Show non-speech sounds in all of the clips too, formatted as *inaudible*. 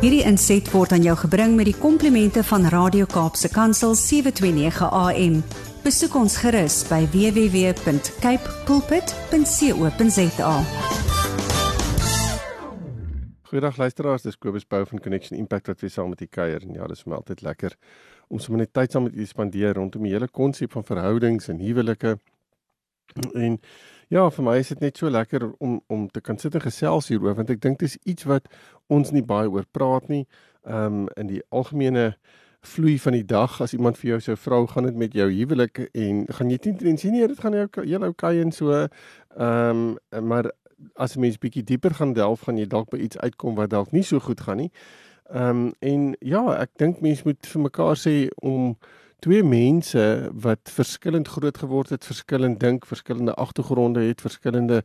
Hierdie inset word aan jou gebring met die komplimente van Radio Kaapse Kansel 729 AM. Besoek ons gerus by www.cape pulpit.co.za. Goeiedag luisteraars, dis Kobus Bou van Connection Impact wat weer saam met u kuier en ja, dis my altyd lekker om sommer net tyd saam met u spandeer rondom die hele konsep van verhoudings en huwelike. En ja, vir my is dit net so lekker om om te kan sit en gesels hieroor want ek dink dis iets wat ons nie baie oor praat nie. Ehm um, in die algemene vloei van die dag as iemand vir jou sou vra, gaan dit met jou huwelik en gaan jy teen sien nee, dit gaan jou heel okay en so. Ehm um, maar as 'n mens bietjie dieper gaan delf, gaan jy dalk by iets uitkom wat dalk nie so goed gaan nie. Ehm um, en ja, ek dink mense moet vir mekaar sê om twee mense wat verskillend groot geword het, verskillend dink, verskillende agtergronde het, verskillende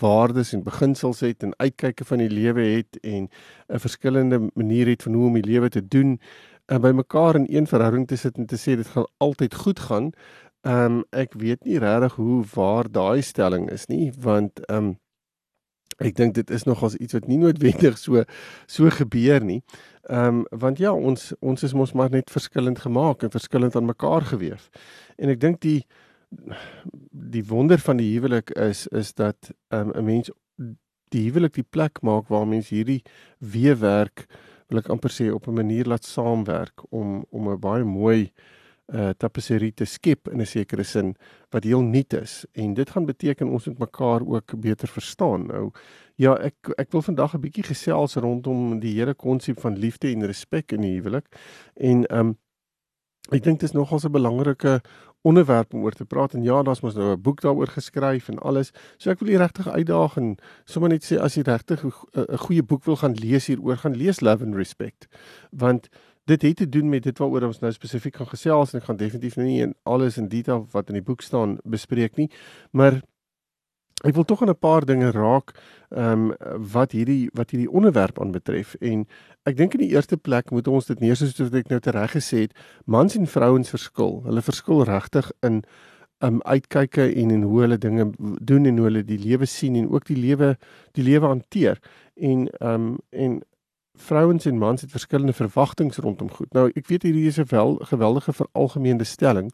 waardes en beginsels het en uitkyke van die lewe het en 'n verskillende manier het van hoe om die lewe te doen en by mekaar in een verhouding te sit en te sê dit gaan altyd goed gaan. Ehm um, ek weet nie regtig hoe waar daai stelling is nie want ehm um, Ek dink dit is nogals iets wat nie noodwendig so so gebeur nie. Ehm um, want ja, ons ons is mos maar net verskillend gemaak en verskillend aan mekaar geweef. En ek dink die die wonder van die huwelik is is dat ehm, 'n um, mens die huwelik die plek maak waar mens hierdie weewerk wil ek amper sê op 'n manier laat saamwerk om om 'n baie mooi uh tapisserie te skep in 'n sekere sin wat heel nuut is en dit gaan beteken ons moet mekaar ook beter verstaan. Nou ja, ek ek wil vandag 'n bietjie gesels rondom die hele konsep van liefde en respek in die huwelik. En um ek dink dit is nogals 'n belangrike onderwerp om oor te praat en ja, daar's mos nou 'n boek daaroor geskryf en alles. So ek wil u regtig uitdaag en sommer net sê as jy regtig 'n goeie boek wil gaan lees hieroor, gaan lees Love and Respect. Want dit het te doen met dit waaroor ons nou spesifiek gaan gesels en ek gaan definitief nou nie in alles in detail wat in die boek staan bespreek nie, maar ek wil tog 'n paar dinge raak ehm um, wat hierdie wat hierdie onderwerp aanbetref en ek dink in die eerste plek moet ons dit neersit soos ek nou tereg gesê het, mans en vrouens verskil. Hulle verskil regtig in um uitkyke en en hoe hulle dinge doen en hoe hulle die lewe sien en ook die lewe die lewe hanteer. En um en vrouens en mans het verskillende verwagtinge rondom goed. Nou, ek weet hierdie is 'n wel geweldige veralgemeende stelling.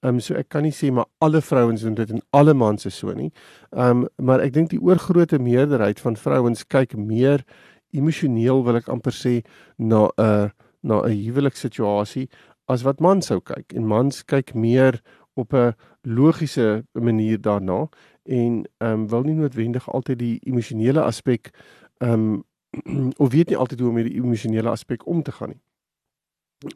Ehm um, so ek kan nie sê maar alle vrouens doen dit en alle mans is so nie. Ehm um, maar ek dink die oorgrootste meerderheid van vrouens kyk meer emosioneel wil ek amper sê na 'n uh, na 'n huwelikssituasie as wat mans sou kyk. En mans kyk meer op 'n logiese manier daarna en ehm um, wil nie noodwendig altyd die emosionele aspek ehm um, *clears throat* of weet nie altyd hoe om met die emosionele aspek om te gaan nie.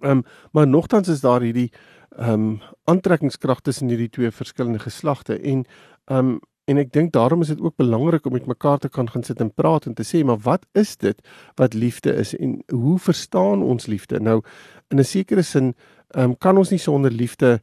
Ehm um, maar nogtans is daar hierdie ehm um, aantrekkingskrag tussen hierdie twee verskillende geslagte en ehm um, en ek dink daarom is dit ook belangrik om met mekaar te kan gaan sit en praat en te sê maar wat is dit wat liefde is en hoe verstaan ons liefde? Nou in 'n sekere sin ehm um, kan ons nie sonder liefde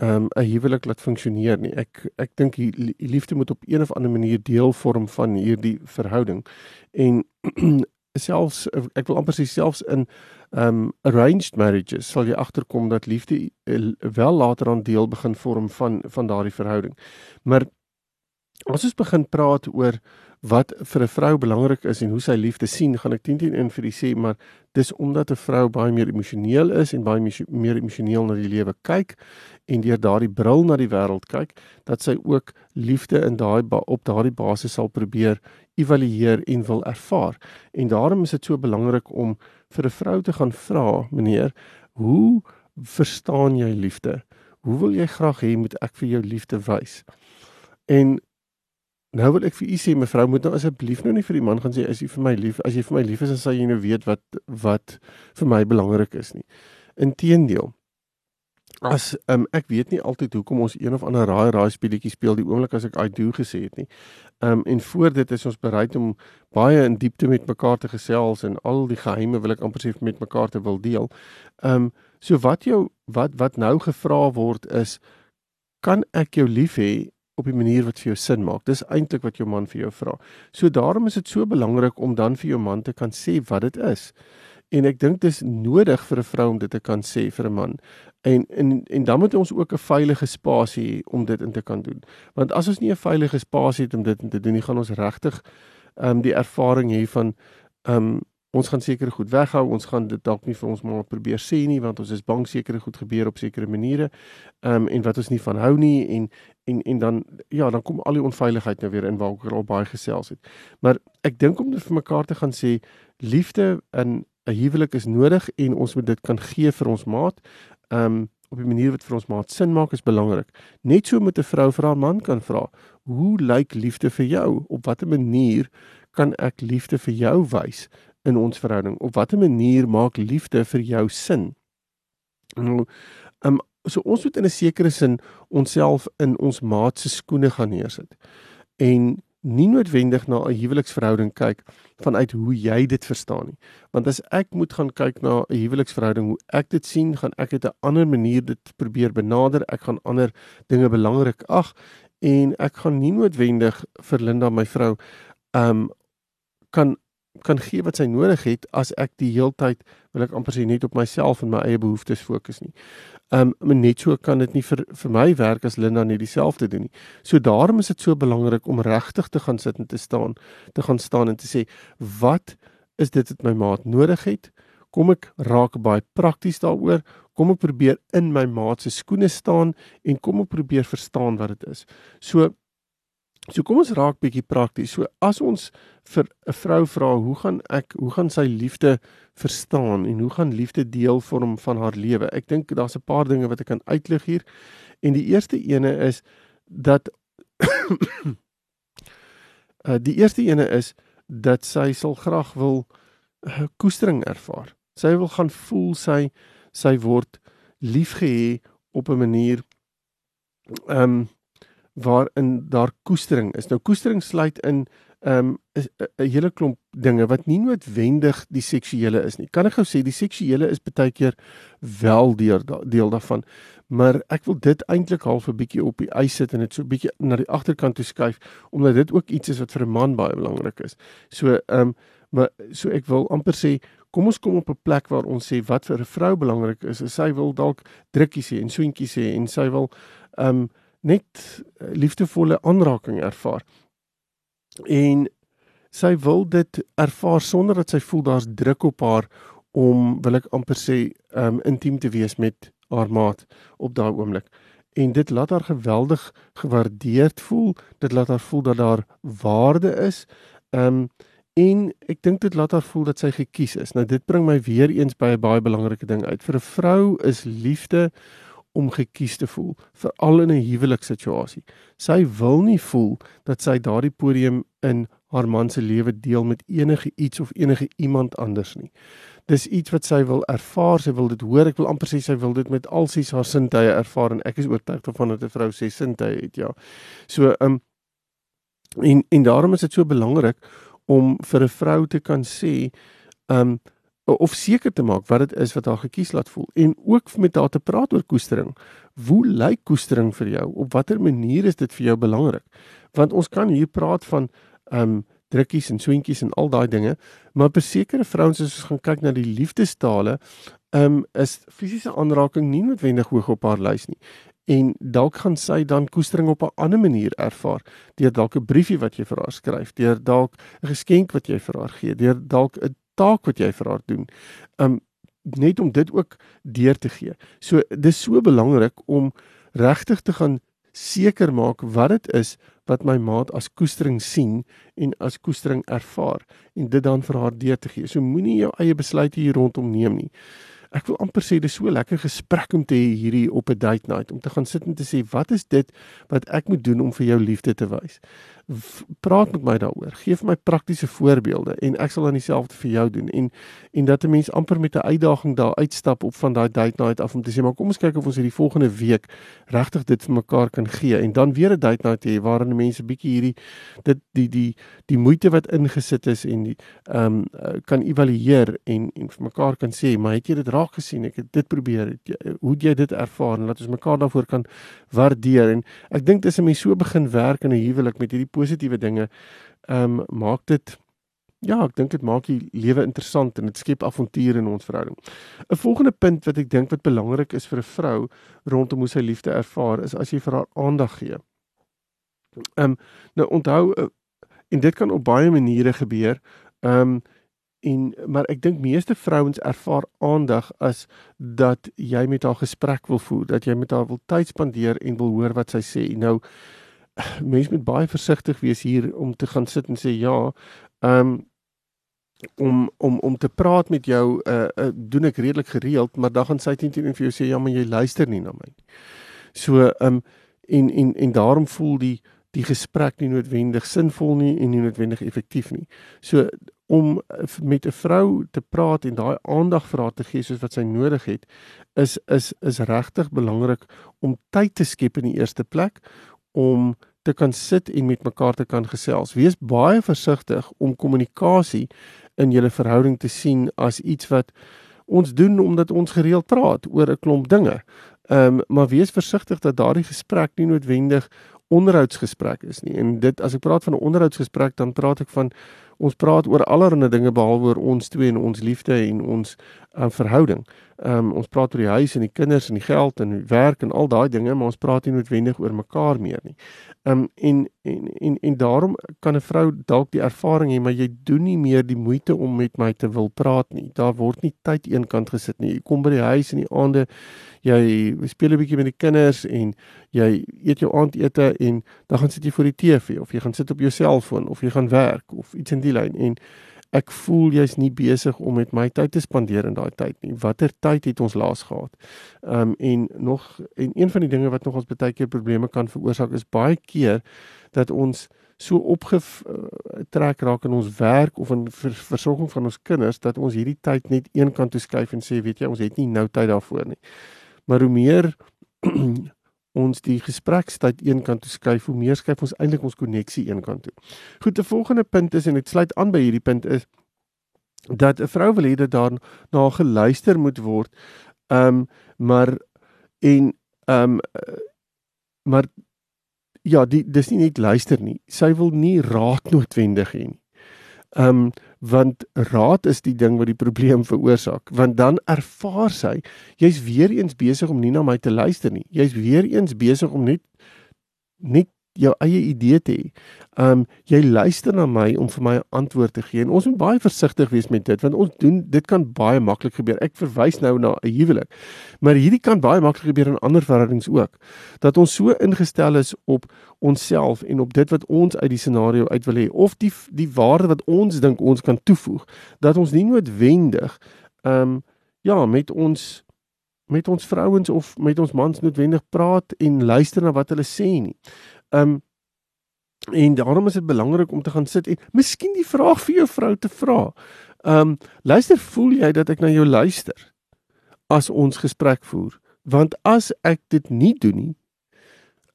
um, 'n huwelik laat funksioneer nie. Ek ek dink die liefde moet op een of ander manier deel vorm van hierdie verhouding. En *clears throat* selfs ek wil amper sê selfs in um arranged marriages sal jy agterkom dat liefde uh, wel later aan deel begin vorm van van daardie verhouding. Maar as ons begin praat oor wat vir 'n vrou belangrik is en hoe sy liefde sien, gaan ek teen teen in vir die sê, maar dis omdat 'n vrou baie meer emosioneel is en baie meer emosioneel na die lewe kyk en deur daardie bril na die wêreld kyk, dat sy ook liefde in daai op daardie basis sal probeer evalueer en wil ervaar. En daarom is dit so belangrik om vir 'n vrou te gaan vra, meneer, hoe verstaan jy liefde? Hoe wil jy graag hê moet ek vir jou liefde wys? En Nou wil ek vir u sê mevrou moet nou asseblief nou nie vir die man gaan sê as jy vir my lief as jy vir my lief is dan sal jy nou weet wat wat vir my belangrik is nie. Inteendeel. As um, ek weet nie altyd hoekom ons een of ander raai raai speletjie speel die oomblik as ek I do gesê het nie. Um en voor dit is ons bereid om baie in diepte met mekaar te gesels en al die geheime wil ek amper sê met mekaar te wil deel. Um so wat jou wat wat nou gevra word is kan ek jou lief hê op die manier wat vir jou sin maak. Dis eintlik wat jou man vir jou vra. So daarom is dit so belangrik om dan vir jou man te kan sê wat dit is. En ek dink dis nodig vir 'n vrou om dit te kan sê vir 'n man. En en en dan moet ons ook 'n veilige spasie hê om dit in te kan doen. Want as ons nie 'n veilige spasie het om dit in te doen nie, gaan ons regtig ehm um, die ervaring hê van ehm um, ons gaan sekere goed weghou, ons gaan dit dalk nie vir ons maar probeer sê nie want ons is bang sekere goed gebeur op sekere maniere. Ehm um, en wat ons nie van hou nie en en en dan ja, dan kom al die onveiligheid nou weer in waar ek al baie gesels het. Maar ek dink om dit vir mekaar te gaan sê, liefde in 'n huwelik is nodig en ons moet dit kan gee vir ons maat. Ehm um, op 'n manier wat vir ons maat sin maak is belangrik. Net so met 'n vrou vir haar man kan vra, "Hoe lyk liefde vir jou? Op watter manier kan ek liefde vir jou wys in ons verhouding? Op watter manier maak liefde vir jou sin?" Nou, um, so ons moet in 'n sekere sin onsself in ons maat se skoene gaan neersit. En nie noodwendig na 'n huweliksverhouding kyk vanuit hoe jy dit verstaan nie. Want as ek moet gaan kyk na 'n huweliksverhouding hoe ek dit sien, gaan ek dit 'n ander manier dit probeer benader. Ek gaan ander dinge belangrik ag en ek gaan nie noodwendig vir Linda my vrou ehm um, kan kan gee wat sy nodig het as ek die heeltyd wil ek amper sê net op myself en my eie behoeftes fokus nie. Ehm um, net so kan dit nie vir vir my werk as Linda net dieselfde doen nie. So daarom is dit so belangrik om regtig te gaan sit en te staan, te gaan staan en te sê wat is dit wat my maat nodig het? Kom ek raak baie prakties daaroor. Kom ek probeer in my maat se skoene staan en kom ek probeer verstaan wat dit is. So So kom ons raak bietjie prakties. So as ons vir 'n vrou vra, hoe gaan ek, hoe gaan sy liefde verstaan en hoe gaan liefde deel vorm van haar lewe? Ek dink daar's 'n paar dinge wat ek kan uitlig hier. En die eerste ene is dat uh, *coughs* die eerste ene is dat sy sal graag wil uh, koestering ervaar. Sy wil gaan voel sy sy word liefgehê op 'n manier ehm um, waarin daar koestering is. Nou koestering sluit in ehm um, 'n hele klomp dinge wat nie noodwendig die seksuele is nie. Kan ek gou sê die seksuele is baie keer wel deel deel daarvan, maar ek wil dit eintlik half 'n bietjie op die ys sit en dit so 'n bietjie na die agterkant toe skuif omdat dit ook iets is wat vir 'n man baie belangrik is. So ehm um, maar so ek wil amper sê Kom ons kom op 'n plek waar ons sê wat vir 'n vrou belangrik is. Sy wil dalk drukkies hê en soentjies hê en sy wil ehm um, net eh, liefdevolle aanraking ervaar. En sy wil dit ervaar sonder dat sy voel daar's druk op haar om wil ek amper sê um intiem te wees met haar maat op daai oomblik. En dit laat haar geweldig gewaardeerd voel. Dit laat haar voel dat daar waarde is. Um en ek dink dit laat haar voel dat sy gekies is. Nou dit bring my weer eens by 'n baie belangrike ding uit. Vir 'n vrou is liefde om gekies te voel, veral in 'n huwelikssituasie. Sy wil nie voel dat sy daardie podium in haar man se lewe deel met enige iets of enige iemand anders nie. Dis iets wat sy wil ervaar, sy wil dit hoor. Ek wil amper sê sy wil dit met al sy haar sintuie ervaar en ek is oortuig daarvan dat 'n vrou sê sintuie het, ja. So, ehm um, en en daarom is dit so belangrik om vir 'n vrou te kan sê, ehm um, of seker te maak wat dit is wat haar gekies laat voel en ook met haar te praat oor koestering. Hoe lyk koestering vir jou? Op watter manier is dit vir jou belangrik? Want ons kan hier praat van um, drukkies en swentjies en al daai dinge, maar vir sekere vrouens as ons gaan kyk na die liefdestale, um, is fisiese aanraking nie noodwendig hoog op haar lys nie. En dalk gaan sy dan koestering op 'n ander manier ervaar deur dalk 'n briefie wat jy vir haar skryf, deur dalk 'n geskenk wat jy vir haar gee, deur dalk 'n taak wat jy vir haar doen. Um net om dit ook deur te gee. So dis so belangrik om regtig te gaan seker maak wat dit is wat my maat as koestering sien en as koestering ervaar en dit dan vir haar deur te gee. So moenie jou eie besluite hier rondom neem nie ek wil amper sê dis so lekker gesprek om te hê hierdie op 'n date night om te gaan sit en te sê wat is dit wat ek moet doen om vir jou liefde te wys. Praat met my daaroor. Geef my praktiese voorbeelde en ek sal dan dieselfde vir jou doen en en dat 'n mens amper met 'n uitdaging daar uitstap op van daai date night af om te sê maar kom ons kyk of ons hierdie volgende week regtig dit vir mekaar kan gee en dan weer 'n date night hê waarin mense bietjie hierdie dit die die die moeite wat ingesit is en die ehm um, kan evalueer en en vir mekaar kan sê maar het jy dit raak gesien. Ek het dit probeer. Het jy, hoe het jy dit ervaar en laat ons mekaar daarvoor kan waardeer en ek dink dis 'n mens so begin werk in 'n huwelik met hierdie positiewe dinge, ehm um, maak dit ja, ek dink dit maak die lewe interessant en dit skep avonture in ons verhouding. 'n Volgende punt wat ek dink wat belangrik is vir 'n vrou rondom hoe sy liefde ervaar is as jy vir haar aandag gee. Ehm um, nou onthou uh, en dit kan op baie maniere gebeur. Ehm um, en maar ek dink meeste vrouens ervaar aandag as dat jy met haar gesprek wil voer, dat jy met haar wil tyd spandeer en wil hoor wat sy sê. Nou mense moet baie versigtig wees hier om te gaan sit en sê ja, ehm um, om om om te praat met jou uh, uh doen ek redelik gereeld maar dan gaan sy teen teen vir jou sê ja maar jy luister nie na my nie. So um en en en daarom voel die die gesprek nie noodwendig sinvol nie en nie noodwendig effektief nie. So om met 'n vrou te praat en daai aandag vir haar te gee soos wat sy nodig het is is is regtig belangrik om tyd te skep in die eerste plek om te kan sit en met mekaar te kan gesels. Wees baie versigtig om kommunikasie in julle verhouding te sien as iets wat ons doen omdat ons gereeld praat oor 'n klomp dinge. Ehm um, maar wees versigtig dat daardie gesprek nie noodwendig onderhoudsgesprek is nie. En dit as ek praat van 'n onderhoudsgesprek dan praat ek van ons praat oor allerlei dinge behalwe oor ons twee en ons liefde en ons um, verhouding. Ehm um, ons praat oor die huis en die kinders en die geld en die werk en al daai dinge, maar ons praat nie noodwendig oor mekaar meer nie. Um, en, en en en daarom kan 'n vrou dalk die ervaring hê maar jy doen nie meer die moeite om met my te wil praat nie. Daar word nie tyd eenkant gesit nie. Jy kom by die huis in die aande, jy speel 'n bietjie met die kinders en jy eet jou aandete en dan gaan sit jy voor die TV of jy gaan sit op jou selfoon of jy gaan werk of iets in die lyn en ek voel jy's nie besig om met my tyd te spandeer in daai tyd nie. Watter tyd het ons laas gehad? Ehm um, en nog en een van die dinge wat nog ons baie keer probleme kan veroorsaak is baie keer dat ons so opgetrek raak in ons werk of in ver, versorging van ons kinders dat ons hierdie tyd net een kant toe skuif en sê weet jy ons het nie nou tyd daarvoor nie. Maar hoe meer ons die gesprekstyd een kant toe skuif, hoe meer skuif ons eintlik ons koneksie een kant toe. Goed, 'n volgende punt is en dit sluit aan by hierdie punt is dat 'n vrou wil hê dat daar na geluister moet word. Ehm um, maar en ehm um, maar ja, die dis nie net luister nie. Sy wil nie raad noodwendig hê nie. Ehm um, want raad is die ding wat die probleem veroorsaak. Want dan ervaar sy jy's weer eens besig om nie na my te luister nie. Jy's weer eens besig om net net jou eie idee te hê. Um jy luister na my om vir my 'n antwoord te gee en ons moet baie versigtig wees met dit want ons doen dit kan baie maklik gebeur. Ek verwys nou na 'n huwelik. Maar hierdie kan baie maklik gebeur in ander verhoudings ook. Dat ons so ingestel is op onsself en op dit wat ons uit die scenario uit wil hê of die die waarde wat ons dink ons kan toevoeg dat ons nie noodwendig um ja, met ons met ons vrouens of met ons mans noodwendig praat en luister na wat hulle sê nie. Um en daarom is dit belangrik om te gaan sit en miskien die vraag vir jou vrou te vra. Um luister, voel jy dat ek na jou luister as ons gesprek voer? Want as ek dit nie doen nie,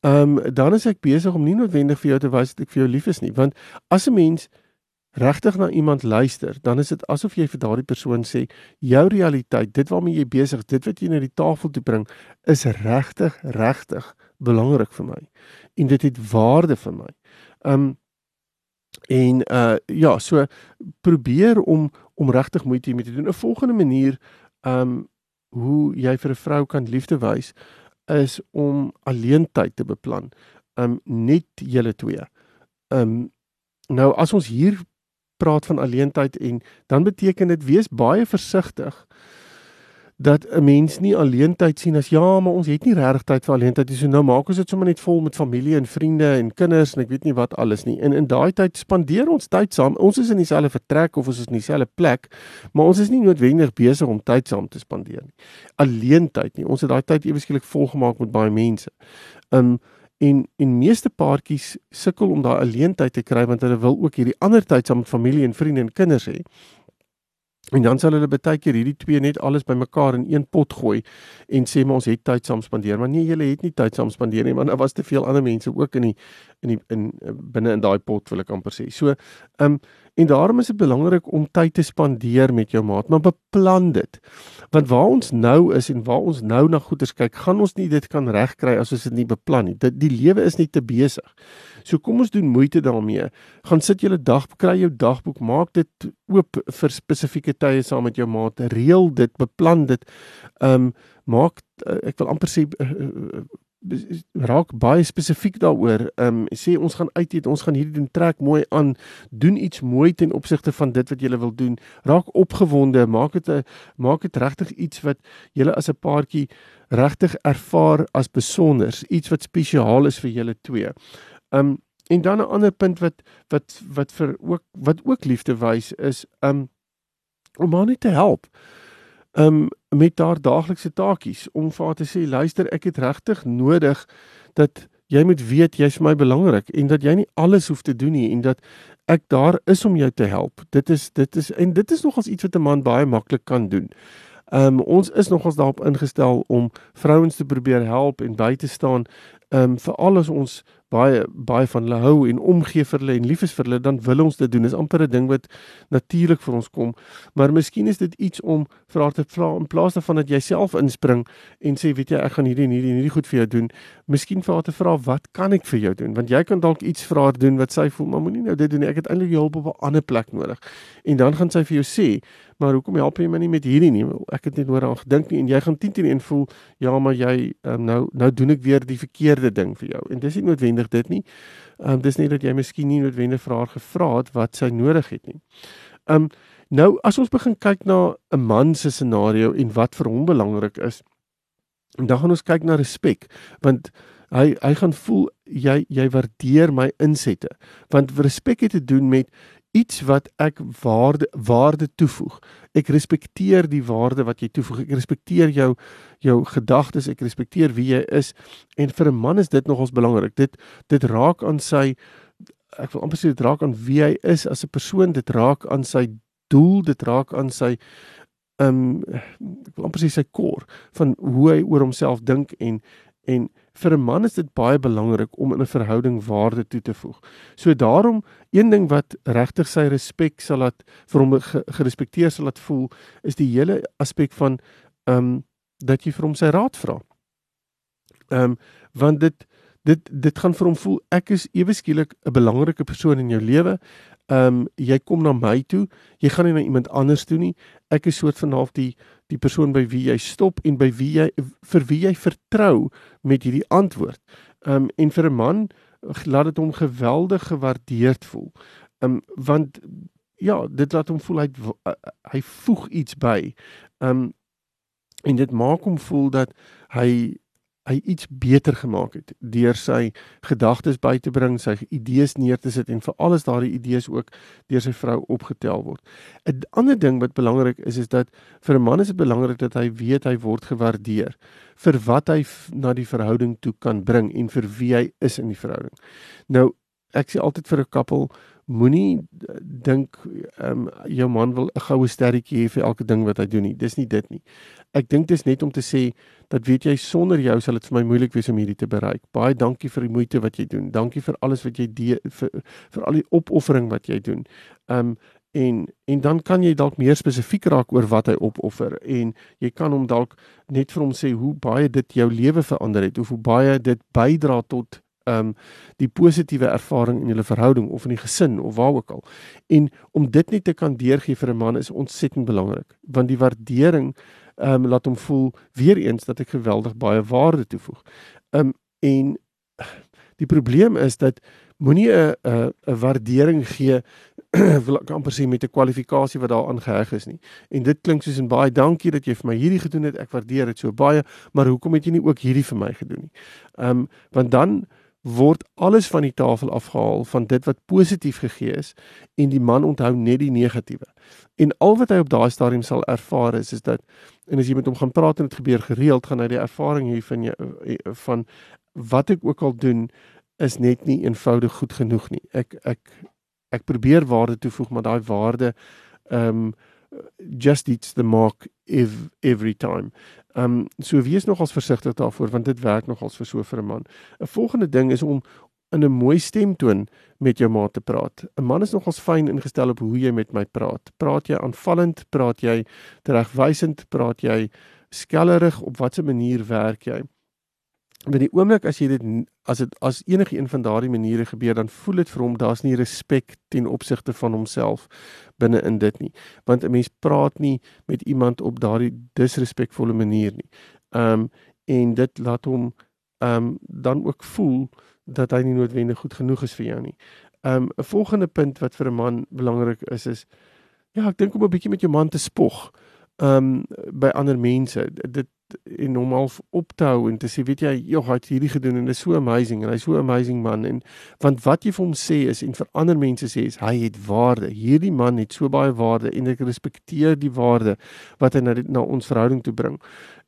um dan is ek besig om nie noodwendig vir jou te wys dat ek vir jou lief is nie, want as 'n mens regtig na iemand luister, dan is dit asof jy vir daardie persoon sê, jou realiteit, dit waarmee jy besig, dit wat jy na die tafel toe bring, is regtig, regtig belangrik vir my en dit het waarde vir my. Um en uh ja, so probeer om om regtig moeite hiermee te doen. 'n Volgende manier um hoe jy vir 'n vrou kan liefde wys is om alleen tyd te beplan. Um net julle twee. Um nou as ons hier praat van alleen tyd en dan beteken dit wees baie versigtig dat 'n mens nie alleen tyd sien as ja, maar ons het nie regtig tyd vir alleen tyd nie. So nou maak ons dit sommer net vol met familie en vriende en kinders en ek weet nie wat alles nie. En in daai tyd spandeer ons tyd saam. Ons is in dieselfde vertrek of ons is in dieselfde plek, maar ons is nie noodwendig besig om tyd saam te spandeer nie. Alleen tyd nie. Ons het daai tyd eweskielik volgemaak met baie mense. Um en en meeste paartjies sukkel om daai alleen tyd te kry want hulle wil ook hierdie ander tyd saam met familie en vriende en kinders hê. En dan sal hulle baie keer hierdie twee net alles bymekaar in een pot gooi en sê maar ons het tyd saam spandeer. Maar nee, julle het nie tyd saam spandeer nie, want daar was te veel ander mense ook in die in die in binne in daai pot wil ek amper sê. So, ehm um, en daarom is dit belangrik om tyd te spandeer met jou maat, maar beplan dit. Want waar ons nou is en waar ons nou na goeders kyk, gaan ons nie dit kan regkry as ons dit nie beplan nie. Dit die lewe is nie te besig. So kom ons doen moeite daarmee. Gaan sit julle dag, kry jou dagboek, maak dit oop vir spesifieke tye saam met jou maat. Reël dit, beplan dit. Ehm um, maak ek wil amper sê uh, raak baie spesifiek daaroor. Ehm um, sê ons gaan uit eet, ons gaan hierdie doen, trek mooi aan, doen iets mooi ten opsigte van dit wat jy wil doen. Raak opgewonde, maak dit 'n maak dit regtig iets wat jy as 'n paartjie regtig ervaar as besonders, iets wat spesiaal is vir julle twee. Ehm um, en dan 'n ander punt wat wat wat vir ook wat ook liefde wys is ehm um, om haar net te help um met haar daaglikse taakies. Om vir haar te sê luister ek het regtig nodig dat jy moet weet jy's vir my belangrik en dat jy nie alles hoef te doen nie en dat ek daar is om jou te help. Dit is dit is en dit is nogals iets wat 'n man baie maklik kan doen. Um ons is nogals daarop ingestel om vrouens te probeer help en by te staan um vir alles ons baie baie van hulle hou en omgee vir hulle en lief is vir hulle, dan wil ons dit doen. Dis amper 'n ding wat natuurlik vir ons kom. Maar miskien is dit iets om vir haar te vra in plaas daarvan dat jy self inspring en sê, weet jy, ek gaan hierdie en hierdie en hierdie goed vir jou doen. Miskien vir haar te vra, wat kan ek vir jou doen? Want jy kan dalk iets vir haar doen wat sy voel, maar moenie nou dit doen nie. Ek het eintlik hulp op 'n ander plek nodig. En dan gaan sy vir jou sê, maar hoekom help jy my nie met hierdie nie? Ek het net oor aan gedink nie en jy gaan 10 teen 1 voel, ja, maar jy um, nou nou doen ek weer die verkeerde ding vir jou. En dis nie noodwendig dit nie. Ehm um, dis nie dat jy miskien nie noodwendig vir haar gevra het wat sy nodig het nie. Ehm um, nou as ons begin kyk na 'n man se scenario en wat vir hom belangrik is, dan gaan ons kyk na respek want hy hy gaan voel jy jy waardeer my insette want respek het te doen met iets wat ek waarde waarde toevoeg. Ek respekteer die waarde wat jy toevoeg. Ek respekteer jou jou gedagtes, ek respekteer wie jy is en vir 'n man is dit nogals belangrik. Dit dit raak aan sy ek wil amper sê dit raak aan wie hy is as 'n persoon, dit raak aan sy doel, dit raak aan sy ehm um, ek wil amper sê sy kor van hoe hy oor homself dink en en vir 'n man is dit baie belangrik om in 'n verhouding waarde toe te voeg. So daarom een ding wat regtig sy respek sal laat vir hom gerespekteer sal laat voel is die hele aspek van ehm um, dat jy vir hom sy raad vra. Ehm um, want dit dit dit gaan vir hom voel ek is ewe skielik 'n belangrike persoon in jou lewe. Ehm um, jy kom na my toe, jy gaan nie na iemand anders toe nie. Ek is soort van half die die persoon by wie jy stop en by wie jy vir wie jy vertrou met hierdie antwoord. Ehm um, en vir 'n man laat dit hom geweldig gewaardeerd voel. Ehm um, want ja, dit laat hom voel hy hy voeg iets by. Ehm um, en dit maak hom voel dat hy hy iets beter gemaak het deur sy gedagtes by te bring, sy idees neer te sit en vir alles daardie idees ook deur sy vrou opgetel word. 'n Ander ding wat belangrik is is dat vir 'n man is dit belangrik dat hy weet hy word gewaardeer vir wat hy na die verhouding toe kan bring en vir wie hy is in die verhouding. Nou, ek sê altyd vir 'n koppel moenie eh, dink ehm um, jou man wil 'n goue sterretjie hê vir elke ding wat hy doen nie. Dis nie dit nie. Ek dink dit is net om te sê dat weet jy sonder jou sal dit vir my moeilik wees om hierdie te bereik. Baie dankie vir die moeite wat jy doen. Dankie vir alles wat jy vir vir al die opoffering wat jy doen. Ehm um, en en dan kan jy dalk meer spesifiek raak oor wat hy opoffer en jy kan hom dalk net vir hom sê hoe baie dit jou lewe verander het of hoe baie dit bydra tot um die positiewe ervaring in julle verhouding of in die gesin of waar ook al. En om dit net te kan deurgee vir 'n man is ontsettend belangrik want die waardering um laat hom voel weer eens dat ek geweldig baie waarde toevoeg. Um en die probleem is dat moenie 'n 'n 'n waardering gee *clears throat* wil ek amper sê met 'n kwalifikasie wat daar aangeheg is nie. En dit klink soos 'n baie dankie dat jy vir my hierdie gedoen het. Ek waardeer dit so baie, maar hoekom het jy nie ook hierdie vir my gedoen nie? Um want dan word alles van die tafel afgehaal van dit wat positief gegee is en die man onthou net die negatiewe. En al wat hy op daai stadium sal ervaar is is dat en as jy met hom gaan praat en dit gebeur gereeld gaan hy die ervaring hê van jou eh, van wat ek ook al doen is net nie eenvoudig goed genoeg nie. Ek ek ek probeer waarde toevoeg maar daai waarde ehm um, just eats the mark ev every time. Ehm um, so wees nogals versigtig daarvoor want dit werk nogals vir so vir 'n man. 'n Volgende ding is om in 'n mooi stemtoon met jou maat te praat. 'n Man is nogals fyn ingestel op hoe jy met my praat. Praat jy aanvallend, praat jy teregwysend, praat jy skellerig, op watter manier werk jy? By die oomblik as jy dit as dit as enige een van daardie maniere gebeur dan voel dit vir hom daar's nie respek ten opsigte van homself binne in dit nie want 'n mens praat nie met iemand op daardie disrespekvolle manier nie. Um en dit laat hom ehm um, dan ook voel dat hy nie noodwendig goed genoeg is vir jou nie. Ehm um, 'n volgende punt wat vir 'n man belangrik is is ja, ek dink om 'n bietjie met jou man te spog. Ehm um, by ander mense. Dit en hom half op te hou en te sê weet jy jog hy het hierdie gedoen en is so amazing en hy's so amazing man en want wat jy vir hom sê is en vir ander mense sê is hy het waarde hierdie man het so baie waarde en ek respekteer die waarde wat hy na, na ons verhouding toe bring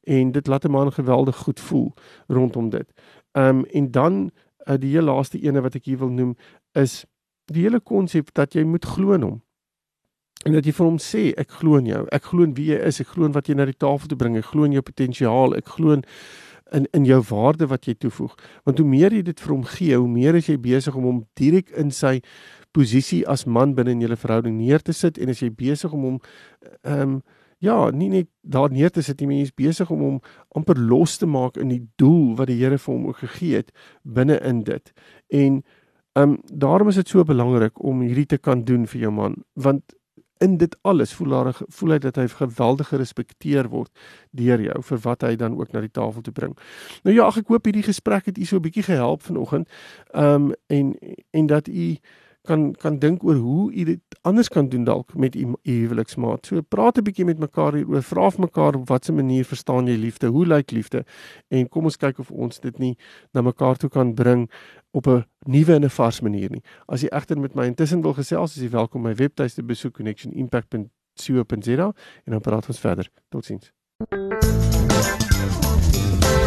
en dit laat 'n man geweldig goed voel rondom dit. Ehm um, en dan uh, die heel laaste ene wat ek hier wil noem is die hele konsep dat jy moet glo in hom. En dat jy vir hom sê ek glo in jou. Ek glo in wie jy is. Ek glo in wat jy na die tafel toe bring. Ek glo in jou potensiaal. Ek glo in in in jou waarde wat jy toevoeg. Want hoe meer jy dit vir hom gee, hoe meer is jy besig om hom direk in sy posisie as man binne in julle verhouding neer te sit en as jy besig om hom ehm um, ja, nie net daar neer te sit nie, maar jy is besig om hom amper los te maak in die doel wat die Here vir hom ook gegee het binne in dit. En ehm um, daarom is dit so belangrik om hierdie te kan doen vir jou man, want in dit alles voel daar voel hy dat hy geweldig gerespekteer word deur jou vir wat hy dan ook na die tafel toe bring. Nou ja, ek hoop hierdie gesprek het u so 'n bietjie gehelp vanoggend. Ehm um, en en dat u kan kan dink oor hoe u dit anders kan doen dalk met u huweliksmaat. So praat 'n bietjie met mekaar hieroor. Vra vir mekaar op watter manier verstaan jy liefde? Hoe lyk liefde? En kom ons kyk of ons dit nie na mekaar toe kan bring op 'n nuwe en 'n vars manier nie. As jy egter met my intussen wil gesels, is jy welkom my webtuiste besoek connectionimpact.co.za en dan praat ons verder. Totsiens.